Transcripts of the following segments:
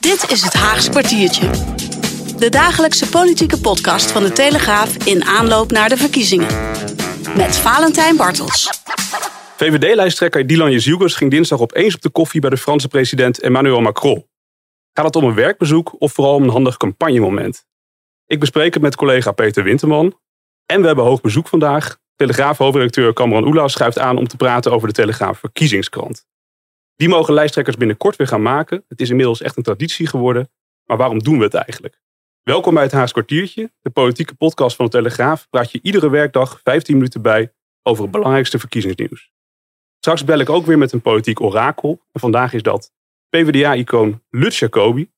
Dit is het Haagse kwartiertje. De dagelijkse politieke podcast van de Telegraaf in aanloop naar de verkiezingen. Met Valentijn Bartels. VVD-lijsttrekker Dylan Jezielgus ging dinsdag opeens op de koffie bij de Franse president Emmanuel Macron. Gaat het om een werkbezoek of vooral om een handig campagnemoment? Ik bespreek het met collega Peter Winterman. En we hebben hoog bezoek vandaag. Telegraaf-hoofdredacteur Cameron Oela schuift aan om te praten over de Telegraaf verkiezingskrant. Die mogen lijsttrekkers binnenkort weer gaan maken. Het is inmiddels echt een traditie geworden. Maar waarom doen we het eigenlijk? Welkom bij het Haas kwartiertje, de politieke podcast van de Telegraaf. Praat je iedere werkdag 15 minuten bij over het belangrijkste verkiezingsnieuws. Straks bel ik ook weer met een politiek orakel. En vandaag is dat PvdA-icoon Lut Jacobi.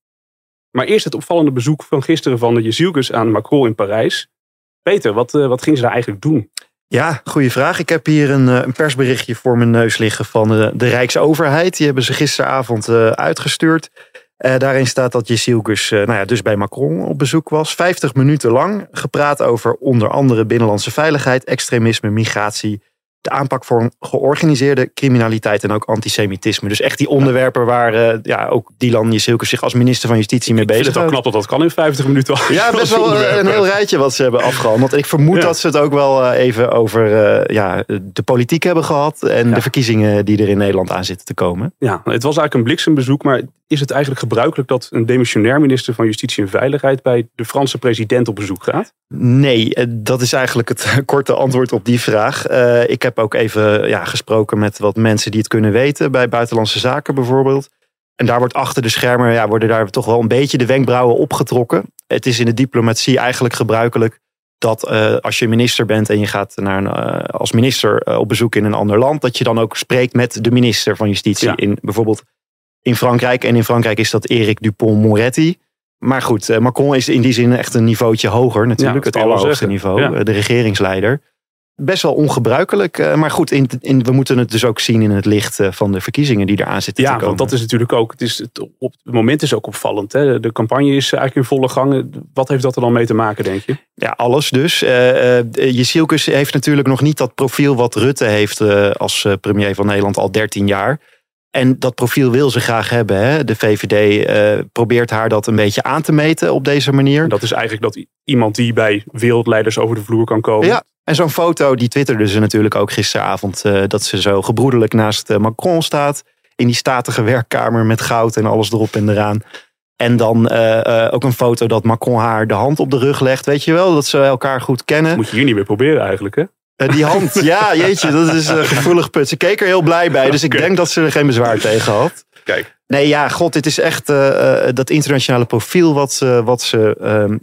Maar eerst het opvallende bezoek van gisteren van de Jezielkus aan Macron in Parijs. Peter, wat, uh, wat ging ze daar eigenlijk doen? Ja, goede vraag. Ik heb hier een, een persberichtje voor mijn neus liggen van de, de Rijksoverheid. Die hebben ze gisteravond uh, uitgestuurd. Daarin staat dat Jezielkus nou ja, dus bij Macron op bezoek was. 50 minuten lang gepraat over onder andere binnenlandse veiligheid, extremisme, migratie, de aanpak voor georganiseerde criminaliteit en ook antisemitisme. Dus echt die onderwerpen waar uh, ja, ook Dylan Jezielkus zich als minister van Justitie mee bezig Ik vind het wel knap dat dat kan in 50 minuten. Ja, best wel een heel rijtje wat ze hebben afgehandeld. En ik vermoed ja. dat ze het ook wel even over uh, ja, de politiek hebben gehad en ja. de verkiezingen die er in Nederland aan zitten te komen. Ja, het was eigenlijk een bliksembezoek, maar is het eigenlijk gebruikelijk dat een demissionair minister van Justitie en Veiligheid bij de Franse president op bezoek gaat? Nee, dat is eigenlijk het korte antwoord op die vraag. Uh, ik heb ook even ja, gesproken met wat mensen die het kunnen weten, bij Buitenlandse Zaken bijvoorbeeld. En daar wordt achter de schermen, ja, worden daar toch wel een beetje de wenkbrauwen opgetrokken. Het is in de diplomatie eigenlijk gebruikelijk dat uh, als je minister bent en je gaat naar een, uh, als minister uh, op bezoek in een ander land, dat je dan ook spreekt met de minister van Justitie. Ja. In bijvoorbeeld in Frankrijk. En in Frankrijk is dat Eric Dupont-Moretti. Maar goed, Macron is in die zin echt een niveautje hoger natuurlijk. Ja, het allerhoogste niveau, ja. de regeringsleider. Best wel ongebruikelijk. Maar goed, in, in, we moeten het dus ook zien in het licht van de verkiezingen die eraan zitten ja, te komen. want dat is natuurlijk ook, het, is, het, op, het moment is ook opvallend. Hè? De campagne is eigenlijk in volle gang. Wat heeft dat er dan mee te maken, denk je? Ja, alles dus. Uh, Jezielkus heeft natuurlijk nog niet dat profiel wat Rutte heeft als premier van Nederland al 13 jaar. En dat profiel wil ze graag hebben. Hè? De VVD uh, probeert haar dat een beetje aan te meten op deze manier. Dat is eigenlijk dat iemand die bij wereldleiders over de vloer kan komen. Ja, en zo'n foto, die twitterde ze natuurlijk ook gisteravond. Uh, dat ze zo gebroedelijk naast uh, Macron staat. In die statige werkkamer met goud en alles erop en eraan. En dan ook een foto dat Macron haar de hand op de rug legt. Weet je wel, dat ze elkaar goed kennen. Dat moet je hier niet meer proberen eigenlijk, hè? Die hand, ja, jeetje, dat is een gevoelig put. Ze keek er heel blij bij, dus ik okay. denk dat ze er geen bezwaar tegen had. Kijk. Nee, ja, god, dit is echt uh, dat internationale profiel wat ze, wat ze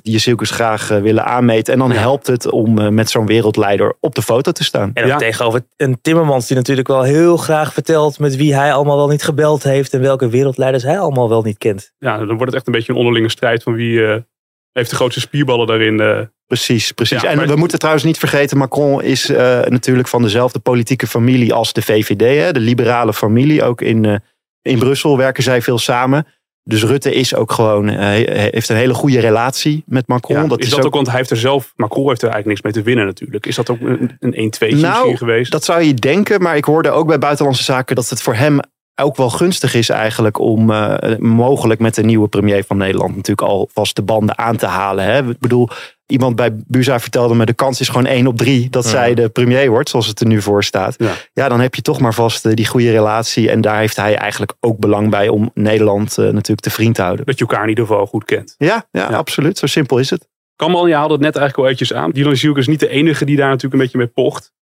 uh, graag willen aanmeten. En dan ja. helpt het om met zo'n wereldleider op de foto te staan. En ja. tegenover een Timmermans die natuurlijk wel heel graag vertelt met wie hij allemaal wel niet gebeld heeft en welke wereldleiders hij allemaal wel niet kent. Ja, dan wordt het echt een beetje een onderlinge strijd van wie heeft de grootste spierballen daarin. Precies, precies. Ja, en we moeten trouwens niet vergeten, Macron is uh, natuurlijk van dezelfde politieke familie als de VVD. Hè, de liberale familie. Ook in, uh, in Brussel werken zij veel samen. Dus Rutte is ook gewoon, uh, heeft een hele goede relatie met Macron. Ja, dat is, is dat ook, ook, want hij heeft er zelf, Macron heeft er eigenlijk niks mee te winnen natuurlijk. Is dat ook een, een 1-2 nou, geweest? Dat zou je denken, maar ik hoorde ook bij Buitenlandse Zaken dat het voor hem ook wel gunstig is eigenlijk om uh, mogelijk met de nieuwe premier van Nederland natuurlijk alvast de banden aan te halen. Hè? Ik bedoel, iemand bij Buza vertelde me, de kans is gewoon 1 op 3 dat ja. zij de premier wordt, zoals het er nu voor staat. Ja, ja dan heb je toch maar vast uh, die goede relatie. En daar heeft hij eigenlijk ook belang bij om Nederland uh, natuurlijk te vriend te houden. Dat je elkaar in ieder geval goed kent. Ja, ja, ja. absoluut. Zo simpel is het. Kamal, je haalde het net eigenlijk al eventjes aan. Dylan Zielke is niet de enige die daar natuurlijk een beetje mee pocht.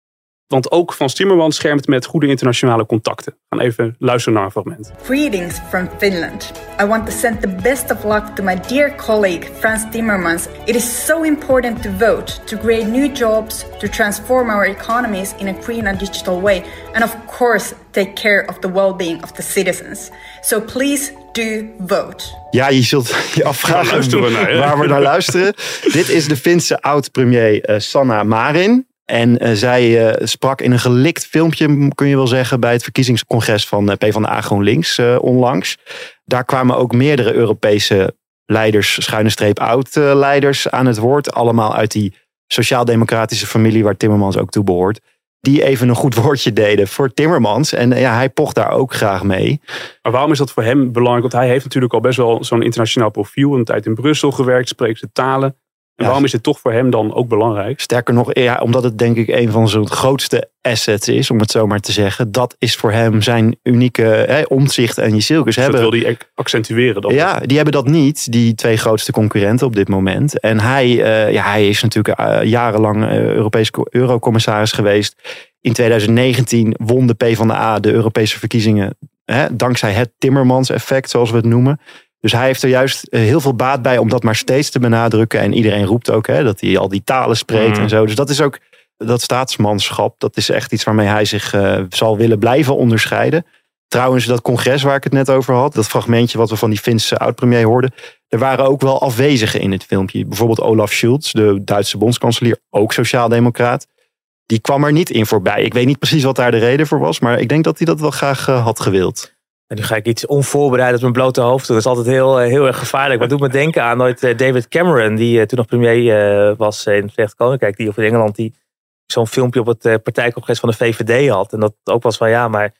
Want ook Frans Timmermans schermt met goede internationale contacten. We gaan even luisteren naar een fragment. Greetings from Finland. I want to send the best of luck to my dear colleague Frans Timmermans. It is so important to vote, to create new jobs, to transform our economies in a green and digital way, and of course, take care of the well being of the citizens. So please do vote. Ja, je zult je afvragen Waar luisteren we naar, waar we naar luisteren. Dit is de Finse oud-premier eh, Sanna Marin. En eh, zij eh, sprak in een gelikt filmpje, kun je wel zeggen, bij het verkiezingscongres van eh, PvdA GroenLinks eh, onlangs. Daar kwamen ook meerdere Europese leiders, schuine streep oud-leiders aan het woord. Allemaal uit die sociaal-democratische familie waar Timmermans ook toe behoort. Die even een goed woordje deden voor Timmermans. En ja, hij pocht daar ook graag mee. Maar waarom is dat voor hem belangrijk? Want hij heeft natuurlijk al best wel zo'n internationaal profiel. Een tijd in Brussel gewerkt, spreekt de talen. En waarom is dit toch voor hem dan ook belangrijk? Sterker nog, ja, omdat het denk ik een van zijn grootste assets is, om het zo maar te zeggen. Dat is voor hem zijn unieke hè, omzicht en Jezilkes Dus dat hebben. wil hij ac- accentueren. Dan. Ja, die hebben dat niet, die twee grootste concurrenten op dit moment. En hij, eh, ja, hij is natuurlijk eh, jarenlang eh, Europees co- eurocommissaris geweest. In 2019 won de PvdA de Europese verkiezingen hè, dankzij het Timmermans-effect, zoals we het noemen. Dus hij heeft er juist eh, heel veel baat bij om dat maar steeds te benadrukken. En iedereen roept ook hè, dat hij al die talen spreekt Mm. en zo. Dus dat is ook dat staatsmanschap. Dat is echt iets waarmee hij zich eh, zal willen blijven onderscheiden. Trouwens, dat congres waar ik het net over had, dat fragmentje wat we van die Finse oud-premier hoorden, er waren ook wel afwezigen in het filmpje. Bijvoorbeeld Olaf Scholz, de Duitse bondskanselier, ook sociaaldemocraat. Die kwam er niet in voorbij. Ik weet niet precies wat daar de reden voor was, maar ik denk dat hij dat wel graag eh, had gewild. En nu ga ik iets onvoorbereid op mijn blote hoofd doen. Dat is altijd heel, eh, heel erg gevaarlijk. Maar het doet me denken aan nooit eh, David Cameron, die eh, toen nog premier was in het Verenigd Koninkrijk, die of in Engeland, die zo'n filmpje op het partijcongres van de VVD had. En dat ook was van ja, maar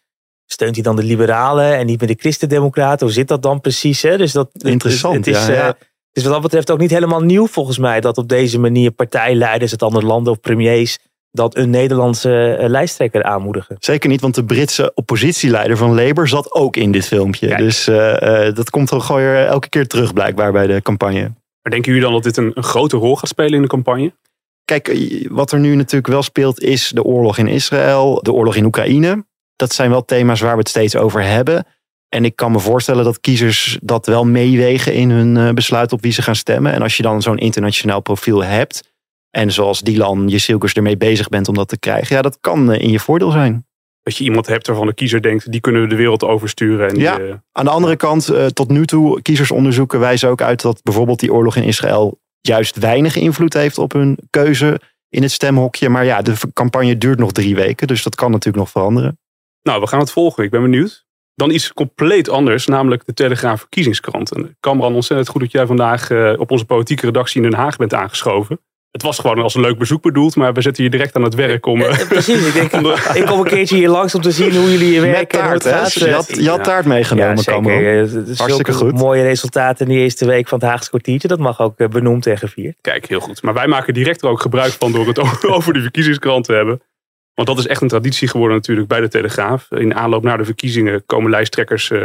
steunt hij dan de liberalen en niet meer de christendemocraten? Hoe zit dat dan precies? Hè? Dus dat, Interessant, Het, is, ja, ja. het is wat dat betreft ook niet helemaal nieuw volgens mij, dat op deze manier partijleiders uit andere landen of premiers dat een Nederlandse eh, lijsttrekker aanmoedigen. Zeker niet, want de Britse oppositieleider van Labour zat ook in dit filmpje. Kijk. Dus eh, eh, dat komt er gewoon weer elke keer terug blijkbaar bij de campagne. Maar denken jullie dan dat dit een, een grote rol gaat spelen in de campagne? Kijk, wat er nu natuurlijk wel speelt is de oorlog in Israël, de oorlog in Oekraïne. Dat zijn wel thema's waar we het steeds over hebben. En ik kan me voorstellen dat kiezers dat wel meewegen in hun besluit op wie ze gaan stemmen. En als je dan zo'n internationaal profiel hebt en zoals Dylan Jezielkes ermee bezig bent om dat te krijgen, ja, dat kan eh, in je voordeel zijn. Dat je iemand hebt waarvan de kiezer denkt, die kunnen we de wereld oversturen. En die, Ja. eh, Aan de andere kant, eh, tot nu toe, kiezersonderzoeken wijzen ook uit dat bijvoorbeeld die oorlog in Israël juist weinig invloed heeft op hun keuze in het stemhokje. Maar ja, de campagne duurt nog drie weken, dus dat kan natuurlijk nog veranderen. Nou, we gaan het volgen. Ik ben benieuwd. Dan iets compleet anders, namelijk de Telegraaf verkiezingskrant. En Kamran, ontzettend goed dat jij vandaag op onze politieke redactie in Den Haag bent aangeschoven. Het was gewoon als een leuk bezoek bedoeld, maar we zetten je direct aan het werk om... eh, Eh, Precies, ik denk, de- ik kom een keertje hier langs om te zien hoe jullie hier Met werken. en hoe taart, het gaat. Je had, je had Ja. taart meegenomen, ja, zeker. Eh, Hartstikke zulke goed. Mooie resultaten in die eerste week van het Haagse kwartiertje. Dat mag ook eh, benoemd en gevierd. Kijk, heel goed. Maar wij maken direct er ook gebruik van door het over- over de verkiezingskrant te hebben. Want dat is echt een traditie geworden natuurlijk bij de Telegraaf. In aanloop naar de verkiezingen komen lijsttrekkers eh,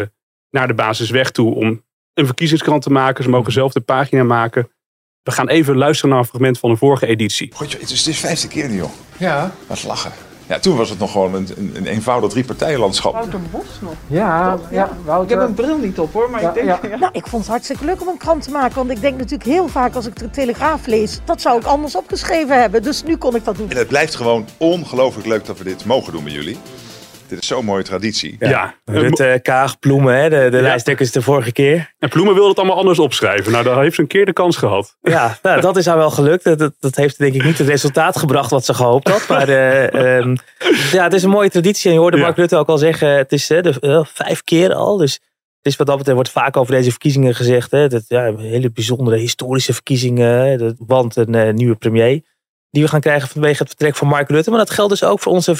naar de basis weg toe om een verkiezingskrant te maken. Ze mogen zelf de pagina maken. We gaan even luisteren naar een fragment van een vorige editie. Godje, het is de vijfde keer nu, joh. Ja, Wat lachen. Ja, toen was het nog gewoon een, een, een eenvoudig drie-partijenlandschap. Wouter Bos nog. ja, ja, Ik Wouter. heb een bril niet op hoor, maar Ja, ik denk... ja. ja. Nou, ik vond het hartstikke leuk om een krant te maken. Want ik denk natuurlijk heel vaak als ik de Telegraaf lees, dat zou ik anders opgeschreven hebben. Dus nu kon ik dat doen. En het blijft gewoon ongelooflijk leuk dat we dit mogen doen met jullie. Dit is zo'n mooie traditie. Ja. Rutte, Kaag, Ploemen, hè, de, de lijsttrekkers de vorige keer. En Ploemen wilde het allemaal anders opschrijven. Nou, daar heeft ze een keer de kans gehad. Ja, nou, dat is haar wel gelukt. Dat, dat, dat heeft denk ik niet het resultaat gebracht wat ze gehoopt had. Maar eh, ehm, ja, het is een mooie traditie. En je hoorde Ja. Mark Rutte ook al zeggen, het is eh, de, eh, vijf keer al. Dus het is wat dat betreft wordt vaak over deze verkiezingen gezegd. Hè, dat, ja, hele bijzondere historische verkiezingen. dat- want een eh, nieuwe premier. Die we gaan krijgen vanwege het vertrek van Mark Rutte. Maar dat geldt dus ook voor onze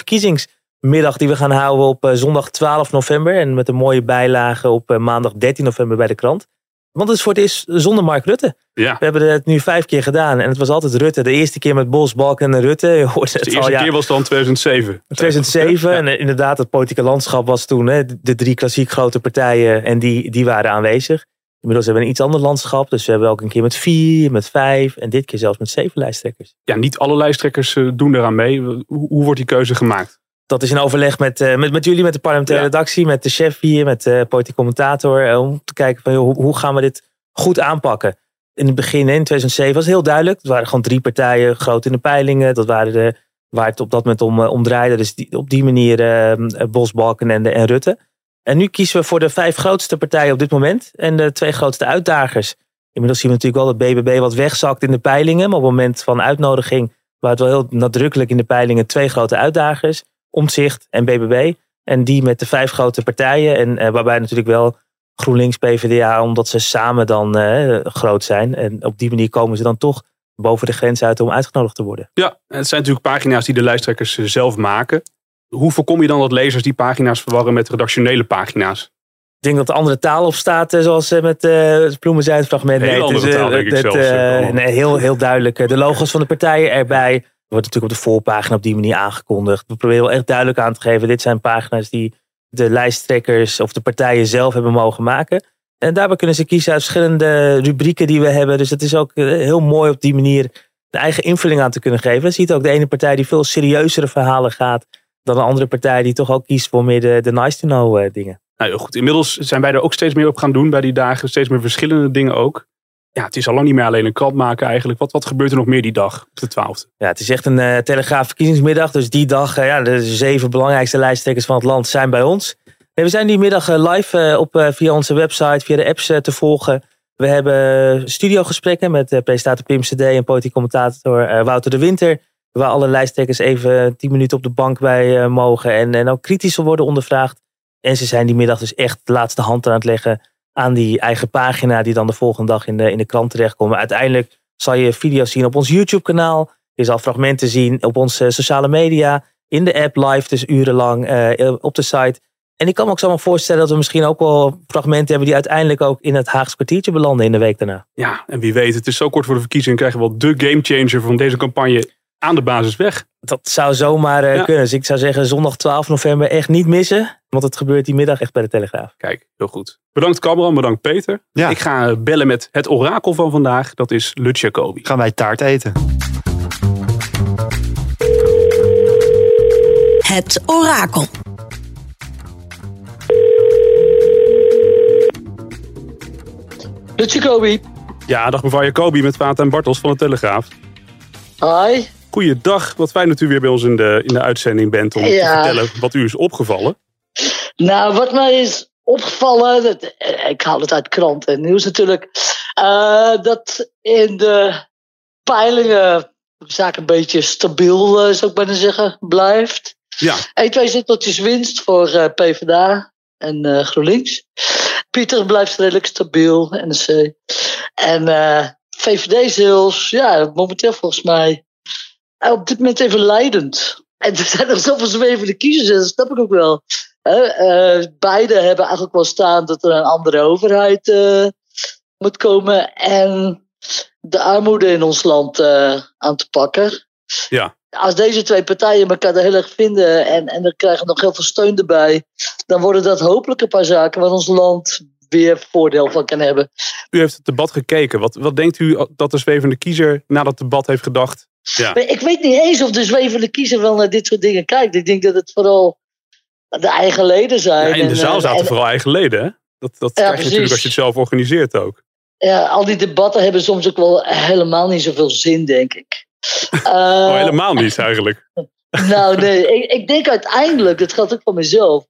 verkiezingsmiddag die we gaan houden op eh, zondag 12 november. En met een mooie bijlage op eh, maandag 13 november bij de krant. Want het is voor het eerst zonder Mark Rutte. Ja. We hebben het nu vijf keer gedaan. En het was altijd Rutte. De eerste keer met Bos, Balken en Rutte. Je hoorde het De al, eerste ja. keer was dan 2007. 2007. Ja. En eh, inderdaad, het politieke landschap was toen hè, de drie klassiek grote partijen. En die, die waren aanwezig. Inmiddels hebben we een iets ander landschap. Dus we hebben ook een keer met vier, met vijf en dit keer zelfs met zeven lijsttrekkers. Ja, niet alle lijsttrekkers doen eraan mee. Hoe wordt die keuze gemaakt? Dat is in overleg met, uh, met, met jullie, met de parlementaire Ja. redactie, met de chef hier, met de politiek commentator. eh, om te kijken van joh, hoe, hoe gaan we dit goed aanpakken. In het begin, in 2007, was het heel duidelijk. Het waren gewoon drie partijen groot in de peilingen. Dat waren de, waar het op dat moment om, eh, om draaide. Dus die, op die manier eh, Bos, Balkenende en Rutte. En nu kiezen we voor de vijf grootste partijen op dit moment. En de twee grootste uitdagers. Inmiddels zien we natuurlijk wel dat BBB wat wegzakt in de peilingen. Maar op het moment van uitnodiging waren het wel heel nadrukkelijk in de peilingen twee grote uitdagers. Omzicht en BBB. En die met de vijf grote partijen. En eh, waarbij natuurlijk wel GroenLinks, PvdA, omdat ze samen dan eh, groot zijn. En op die manier komen ze dan toch boven de grens uit om uitgenodigd te worden. Ja, het zijn natuurlijk pagina's die de lijsttrekkers eh, zelf maken. Hoe voorkom je dan dat lezers die pagina's verwarren met redactionele pagina's? Ik denk dat er andere taal op staat, zoals met het Bloemenzijd fragment. Heel het andere is, taal, denk ik het, zelfs, eh, ja. nee, heel, heel duidelijk. De logo's van de partijen erbij. Wordt natuurlijk op de voorpagina op die manier aangekondigd. We proberen wel echt duidelijk aan te geven. Dit zijn pagina's die de lijsttrekkers of de partijen zelf hebben mogen maken. En daarbij kunnen ze kiezen uit verschillende rubrieken die we hebben. Dus het is ook eh, heel mooi op die manier de eigen invulling aan te kunnen geven. Je ziet ook de ene partij die veel serieuzere verhalen gaat. Dan een andere partij die toch ook kiest voor meer de, de nice to know eh, dingen. Nou goed, inmiddels zijn wij er ook steeds meer op gaan doen bij die dagen. Steeds meer verschillende dingen ook. Ja, het is al lang niet meer alleen een krant maken eigenlijk. Wat, wat gebeurt er nog meer die dag op de 12e? Ja, het is echt een eh telegraaf verkiezingsmiddag. Dus die dag, eh, ja, de zeven belangrijkste lijsttrekkers van het land zijn bij ons. We zijn die middag eh, live op, via onze website, via de apps te volgen. We hebben studiogesprekken met presentator Pim CD en politiek commentator Wouter de Winter. Waar alle lijsttrekkers even tien minuten op de bank bij mogen. En, en ook kritisch worden ondervraagd. En ze zijn die middag dus echt de laatste hand aan het leggen aan die eigen pagina. Die dan de volgende dag in de, in de krant terechtkomen. Uiteindelijk zal je video's zien op ons YouTube kanaal. Je zal fragmenten zien op onze sociale media. In de app live, dus urenlang eh, op de site. En ik kan me ook zo maar voorstellen dat we misschien ook wel fragmenten hebben die uiteindelijk ook in het Haagse kwartiertje belanden in de week daarna. Ja, en wie weet, het is zo kort voor de verkiezing. Krijgen we wel de gamechanger van deze campagne aan de basis weg. Dat zou zomaar eh, Ja. kunnen. Dus ik zou zeggen zondag 12 november echt niet missen. Want het gebeurt die middag echt bij de Telegraaf. Kijk, heel goed. Bedankt Cameron, bedankt Peter. Ja. Ik ga eh, bellen met het orakel van vandaag. Dat is Lut Jacobi. Gaan wij taart eten? Het orakel.Lut Jacobi. Ja, dag mevrouw Jacobi met Vaat en Bartels van de Telegraaf. Hi. Goeiedag, wat fijn dat u weer bij ons in de, in de uitzending bent om te vertellen wat u is opgevallen. Nou, wat mij is opgevallen, dat, eh, ik haal het uit kranten en nieuws natuurlijk, eh, dat in de peilingen de zaak een beetje stabiel, eh, zou ik bijna zeggen, blijft. Ja, 1, 2 zeteltjes winst voor PvdA en GroenLinks. Pieter blijft redelijk stabiel, NSC. En VVD zelfs, ja, momenteel volgens mij op dit moment even leidend. En er zijn nog zoveel zwevende kiezers, en dat snap ik ook wel. Eh, beide hebben eigenlijk wel staan dat er een andere overheid eh, moet komen. En de armoede in ons land eh, aan te pakken. ja. Als deze twee partijen elkaar er heel erg vinden en, en er krijgen nog heel veel steun erbij, dan worden dat hopelijk een paar zaken waar ons land weer voordeel van kan hebben. U heeft het debat gekeken. Wat, wat denkt u dat de zwevende kiezer na dat debat heeft gedacht? Ja, Maar ik weet niet eens of de zwevende kiezer wel naar dit soort dingen kijkt. Ik denk dat het vooral de eigen leden zijn. Ja, in de En, zaal eh, zaten en- vooral eigen leden. Hè? Dat, dat Ja, krijg je precies. natuurlijk als je het zelf organiseert ook. ja, al die debatten hebben soms ook wel helemaal niet zoveel zin, denk ik. oh, Eh, helemaal niet eigenlijk. Nou, nee, ik, ik denk uiteindelijk, dat geldt ook voor mezelf.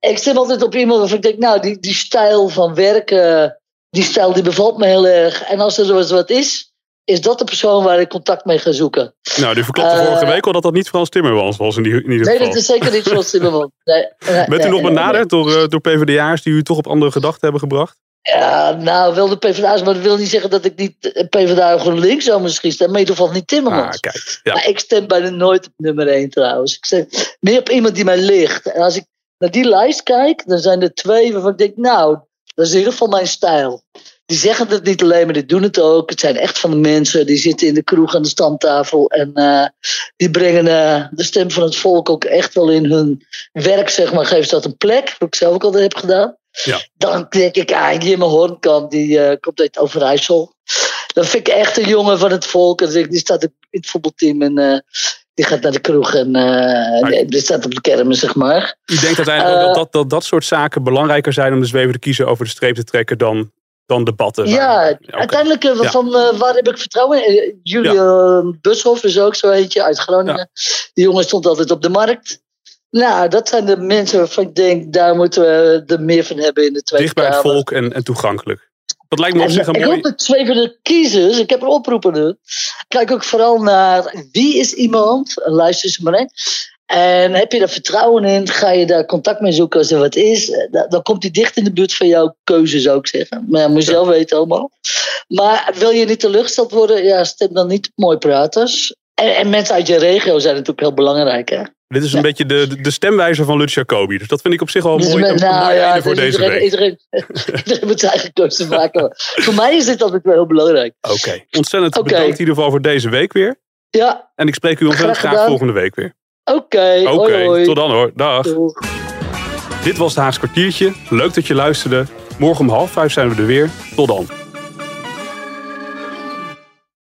Ik stem altijd op iemand waarvan ik denk, nou, die, die stijl van werken, die stijl die bevalt me heel erg. En als er wat is, is dat de persoon waar ik contact mee ga zoeken. Nou, u verklapte eh, vorige week al dat dat niet Frans Timmermans was in, die, in ieder Nee, geval. dat is zeker niet zoals Timmermans. Nee, nee, Bent u nog benaderd door, eh, door PvdA'ers die u toch op andere gedachten hebben gebracht? Ja, nou, wel de PvdA's, maar dat wil niet zeggen dat ik niet eh, PvdA GroenLinks zou misschien stemmen. Maar in ieder geval niet Timmermans. Ah, kijk. Ja. Maar ik stem bijna nooit op nummer 1 trouwens. Ik stem meer op iemand die mij ligt. En als ik naar die lijst kijk, dan zijn er twee waarvan ik denk, nou, dat is in ieder geval mijn stijl. Die zeggen het niet alleen, maar die doen het ook. Het zijn echt van de mensen die zitten in de kroeg aan de stamtafel. En eh, die brengen eh, de stem van het volk ook echt wel in hun werk, zeg maar. Geven ze dat een plek, wat ik zelf ook altijd heb gedaan. Ja. Dan denk ik aan Jim Hornkamp, die eh, komt uit Overijssel. Dat vind ik echt een jongen van het volk. En die staat in het voetbalteam en die gaat naar de kroeg en eh, die, staat op de kermis, zeg maar. U denkt uiteindelijk ook Eh, dat, dat, dat dat soort zaken belangrijker zijn om de zweven te kiezen over de streep te trekken dan, dan debatten? Ja, waar- uiteindelijk eh, Ja. van waar heb ik vertrouwen in? Julian Bushoff is ook zo eentje uit Groningen. Die jongen stond altijd op de markt. Nou, dat zijn de mensen waarvan ik denk, daar moeten we er meer van hebben in de Tweede Dicht bij het volk en, en toegankelijk. Dat lijkt me op zich een ik mooi... hoop dat twee van de kiezers, ik heb een oproepen nu. Kijk ook vooral naar wie is iemand, luister eens maar in. En heb je daar vertrouwen in, ga je daar contact mee zoeken als er wat is. eh, Dan, komt hij dicht in de buurt van jouw keuze, zou ik zeggen. Maar ja, moet je zelf weten allemaal. Maar wil je niet teleurgesteld worden, ja, stem dan niet op mooi praters. En, en mensen uit je regio zijn natuurlijk heel belangrijk, hè. Dit is een beetje de, de- stemwijzer van Lutz Jacobi. Dus dat vind ik op zich wel een Dus mooi, nou ja, einde voor dus deze iedereen, week. Iedereen, iedereen moet zijn eigen keuze maken. Voor mij is dit altijd wel heel belangrijk. Oké, ontzettend Oké. bedankt in ieder geval voor deze week weer. Ja, En ik spreek u ontzettend Graag volgende week weer. oké. Oké, tot dan hoor. Dag. Doeg. Dit was het Haags kwartiertje. Leuk dat je luisterde. Morgen om half vijf zijn we er weer. Tot dan.